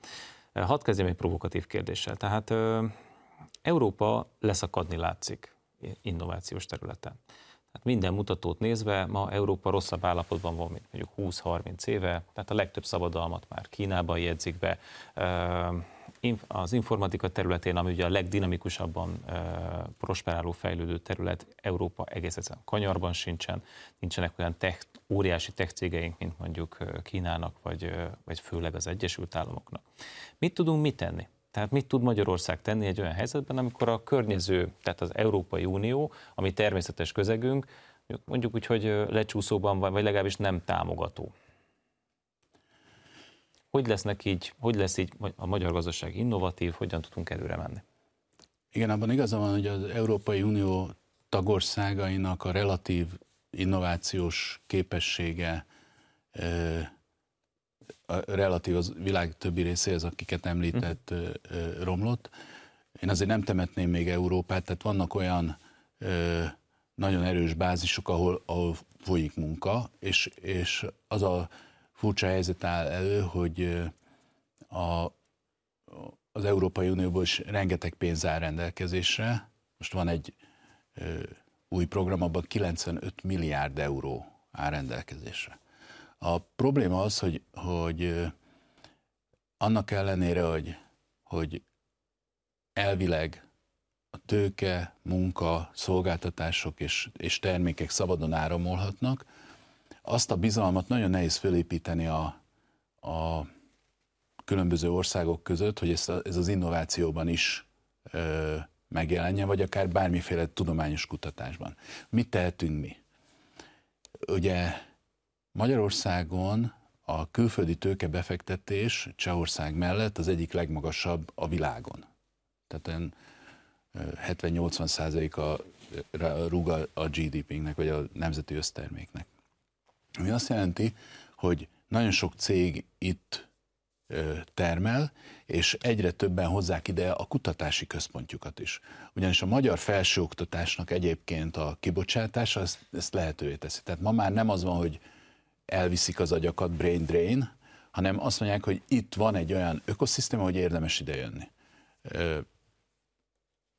hadd kezdjem egy provokatív kérdéssel. Tehát Európa leszakadni látszik innovációs területen. Tehát minden mutatót nézve ma Európa rosszabb állapotban van, mint mondjuk 20-30 éve, tehát a legtöbb szabadalmat már Kínában jegyzik be. Az informatika területén, ami ugye a legdinamikusabban prosperáló fejlődő terület, Európa egész egyszerűen kanyarban sincsen, nincsenek olyan tech, óriási tech cégeink, mint mondjuk Kínának, vagy, vagy főleg az Egyesült Államoknak. Mit tudunk mit tenni? Tehát mit tud Magyarország tenni egy olyan helyzetben, amikor a környező, tehát az Európai Unió, ami természetes közegünk, mondjuk úgy, hogy lecsúszóban van, vagy legalábbis nem támogató. Hogy lesznek így, hogy lesz így a magyar gazdaság innovatív, hogyan tudunk előre menni? Igen, abban igaza van, hogy az Európai Unió tagországainak a relatív innovációs képessége a relatív az világ többi részéhez, akiket említett, uh-huh. romlott. Én azért nem temetném még Európát, tehát vannak olyan ö, nagyon erős bázisok, ahol, ahol folyik munka, és, és az a furcsa helyzet áll elő, hogy a, az Európai Unióból is rengeteg pénz áll rendelkezésre. Most van egy új program, abban 95 milliárd euró áll rendelkezésre. A probléma az, hogy, hogy annak ellenére, hogy, hogy elvileg a tőke, munka, szolgáltatások és, és termékek szabadon áramolhatnak, azt a bizalmat nagyon nehéz fölépíteni a, a különböző országok között, hogy ez, a, ez az innovációban is ö, megjelenjen, vagy akár bármiféle tudományos kutatásban. Mit tehetünk mi? Ugye Magyarországon a külföldi tőkebefektetés Csehország mellett az egyik legmagasabb a világon. Tehát 70-80 százaléka rúg a GDP-nek, vagy a nemzeti összterméknek. Ami azt jelenti, hogy nagyon sok cég itt termel, és egyre többen hozzák ide a kutatási központjukat is. Ugyanis a magyar felsőoktatásnak egyébként a kibocsátása ezt, ezt lehetővé teszi. Tehát ma már nem az van, hogy elviszik az agyakat, brain drain, hanem azt mondják, hogy itt van egy olyan ökoszisztéma, hogy érdemes idejönni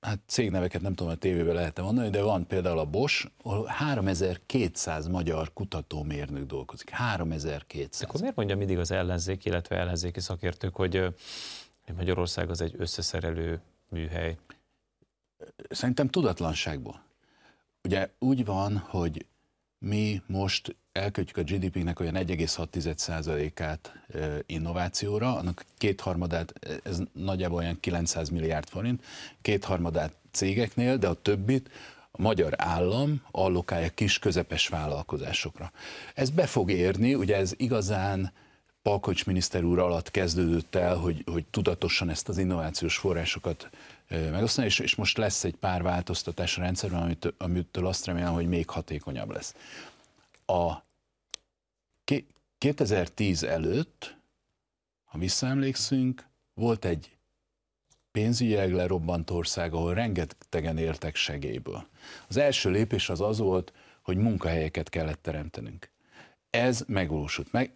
hát cégneveket nem tudom, a tévében lehet mondani, de van például a Bosch, ahol 3200 magyar kutatómérnök dolgozik. 3200. Akkor miért mondja mindig az ellenzék, illetve ellenzéki szakértők, hogy Magyarország az egy összeszerelő műhely? Szerintem tudatlanságból. Ugye úgy van, hogy mi most elkötjük a GDP-nek olyan 1,6%-át innovációra, annak kétharmadát, ez nagyjából olyan 900 milliárd forint, kétharmadát cégeknél, de a többit a magyar állam allokálja kis közepes vállalkozásokra. Ez be fog érni, ugye ez igazán Palkocs miniszter úr alatt kezdődött el, hogy, hogy tudatosan ezt az innovációs forrásokat megosztani, és, és most lesz egy pár változtatás a rendszerben, amit, amitől azt remélem, hogy még hatékonyabb lesz. A 2010 előtt, ha visszaemlékszünk, volt egy pénzügyileg lerobbant ország, ahol rengetegen értek segélyből. Az első lépés az az volt, hogy munkahelyeket kellett teremtenünk. Ez megvalósult. Meg,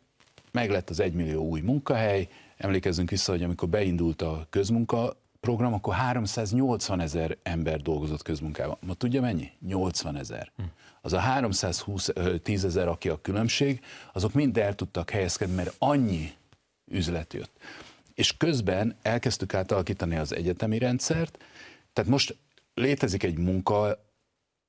meg lett az egymillió új munkahely. Emlékezzünk vissza, hogy amikor beindult a közmunka program, akkor 380 ezer ember dolgozott közmunkában. Ma tudja mennyi? 80 ezer. Hm. Az a 310 ezer, aki a különbség, azok mind el tudtak helyezkedni, mert annyi üzlet jött. És közben elkezdtük átalakítani az egyetemi rendszert, tehát most létezik egy munka,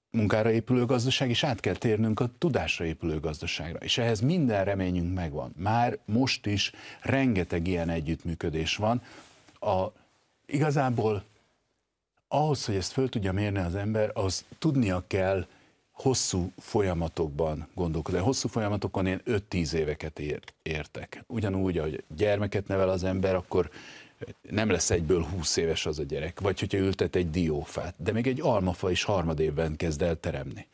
munkára épülő gazdaság, és át kell térnünk a tudásra épülő gazdaságra. És ehhez minden reményünk megvan. Már most is rengeteg ilyen együttműködés van. A igazából ahhoz, hogy ezt föl tudja mérni az ember, az tudnia kell hosszú folyamatokban gondolkodni. Hosszú folyamatokon én 5-10 éveket ér, értek. Ugyanúgy, hogy gyermeket nevel az ember, akkor nem lesz egyből 20 éves az a gyerek, vagy hogyha ültet egy diófát, de még egy almafa is harmadévben kezd el teremni.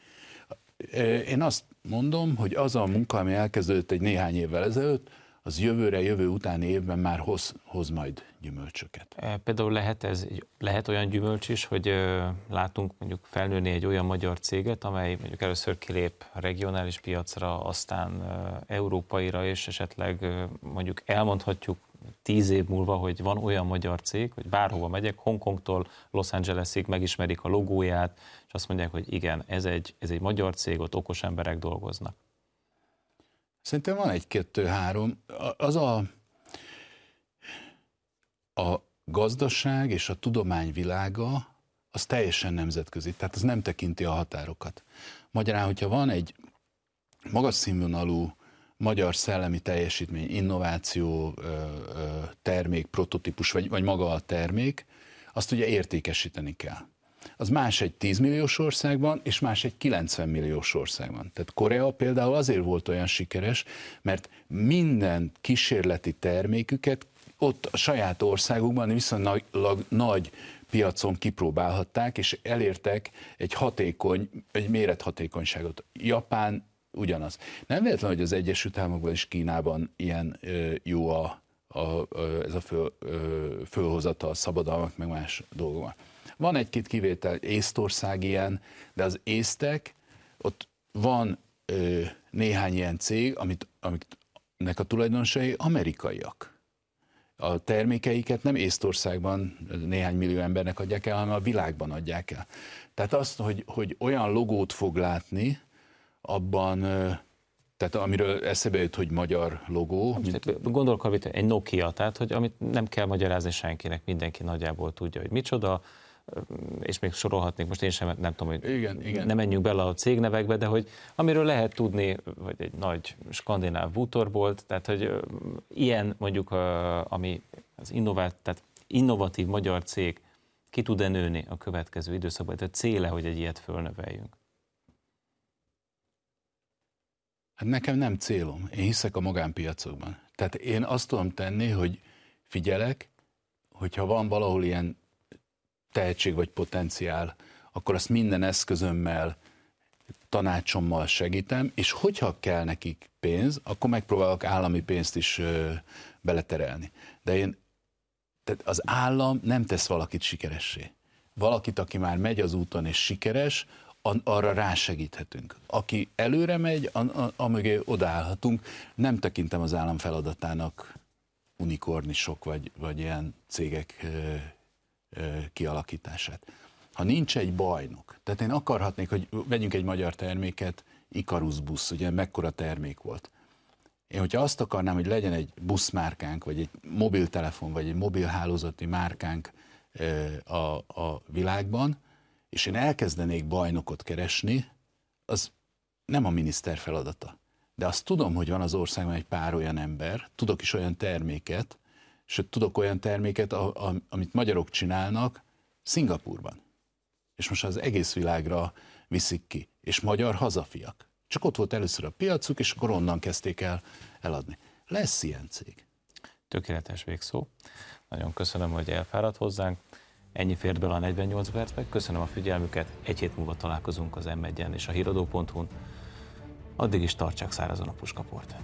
Én azt mondom, hogy az a munka, ami elkezdődött egy néhány évvel ezelőtt, az jövőre, jövő utáni évben már hoz, hoz majd gyümölcsöket. E, például lehet, ez, lehet olyan gyümölcs is, hogy látunk mondjuk felnőni egy olyan magyar céget, amely mondjuk először kilép a regionális piacra, aztán európaira, és esetleg mondjuk elmondhatjuk tíz év múlva, hogy van olyan magyar cég, hogy bárhova megyek, Hongkongtól Los Angelesig megismerik a logóját, és azt mondják, hogy igen, ez egy, ez egy magyar cég, ott okos emberek dolgoznak. Szerintem van egy-kettő-három. Az a, a gazdaság és a tudomány világa, az teljesen nemzetközi, tehát az nem tekinti a határokat. Magyarán, hogyha van egy magas színvonalú magyar szellemi teljesítmény, innováció, termék, prototípus, vagy, vagy maga a termék, azt ugye értékesíteni kell az más egy 10 milliós országban, és más egy 90 milliós országban. Tehát Korea például azért volt olyan sikeres, mert minden kísérleti terméküket ott a saját országukban viszonylag nagy piacon kipróbálhatták, és elértek egy hatékony, egy mérethatékonyságot. Japán ugyanaz. Nem véletlen, hogy az Egyesült Államokban és Kínában ilyen ö, jó a, a, ez a föl, ö, fölhozata a szabadalmak, meg más dolgok. Van egy-két kivétel, Észtország ilyen, de az észtek, ott van ö, néhány ilyen cég, amit, amiknek a tulajdonosai amerikaiak. a termékeiket nem Észtországban néhány millió embernek adják el, hanem a világban adják el. Tehát azt, hogy, hogy olyan logót fog látni, abban, tehát amiről eszebe jut, hogy magyar logó. Mint... Gondolok, egy Nokia, tehát hogy amit nem kell magyarázni senkinek, mindenki nagyjából tudja, hogy micsoda, és még sorolhatnék, most én sem nem tudom, hogy igen, igen. nem menjünk bele a cégnevekbe, de hogy amiről lehet tudni, hogy egy nagy skandináv bútorbolt, tehát hogy ilyen mondjuk, ami az innovált, tehát innovatív magyar cég ki tud-e nőni a következő időszakban, tehát céle, hogy egy ilyet fölnöveljünk? Hát nekem nem célom. Én hiszek a magánpiacokban. Tehát én azt tudom tenni, hogy figyelek, hogyha van valahol ilyen tehetség vagy potenciál, akkor azt minden eszközömmel, tanácsommal segítem, és hogyha kell nekik pénz, akkor megpróbálok állami pénzt is ö, beleterelni. De én, tehát az állam nem tesz valakit sikeressé. Valakit, aki már megy az úton és sikeres, arra rásegíthetünk. Aki előre megy, amögé odaállhatunk. Nem tekintem az állam feladatának unikornisok vagy, vagy ilyen cégek kialakítását. Ha nincs egy bajnok, tehát én akarhatnék, hogy vegyünk egy magyar terméket, Icarus busz, ugye mekkora termék volt. Én, hogyha azt akarnám, hogy legyen egy buszmárkánk, vagy egy mobiltelefon, vagy egy mobilhálózati márkánk a, a világban, és én elkezdenék bajnokot keresni, az nem a miniszter feladata. De azt tudom, hogy van az országban egy pár olyan ember, tudok is olyan terméket, sőt tudok olyan terméket, a, a, amit magyarok csinálnak Szingapurban. És most az egész világra viszik ki. És magyar hazafiak. Csak ott volt először a piacuk, és akkor onnan kezdték el eladni. Lesz ilyen cég. Tökéletes végszó. Nagyon köszönöm, hogy elfáradt hozzánk. Ennyi fért bele a 48 percbe. Köszönöm a figyelmüket. Egy hét múlva találkozunk az m és a híradó.hu-n. Addig is tartsák szárazon a puskaport.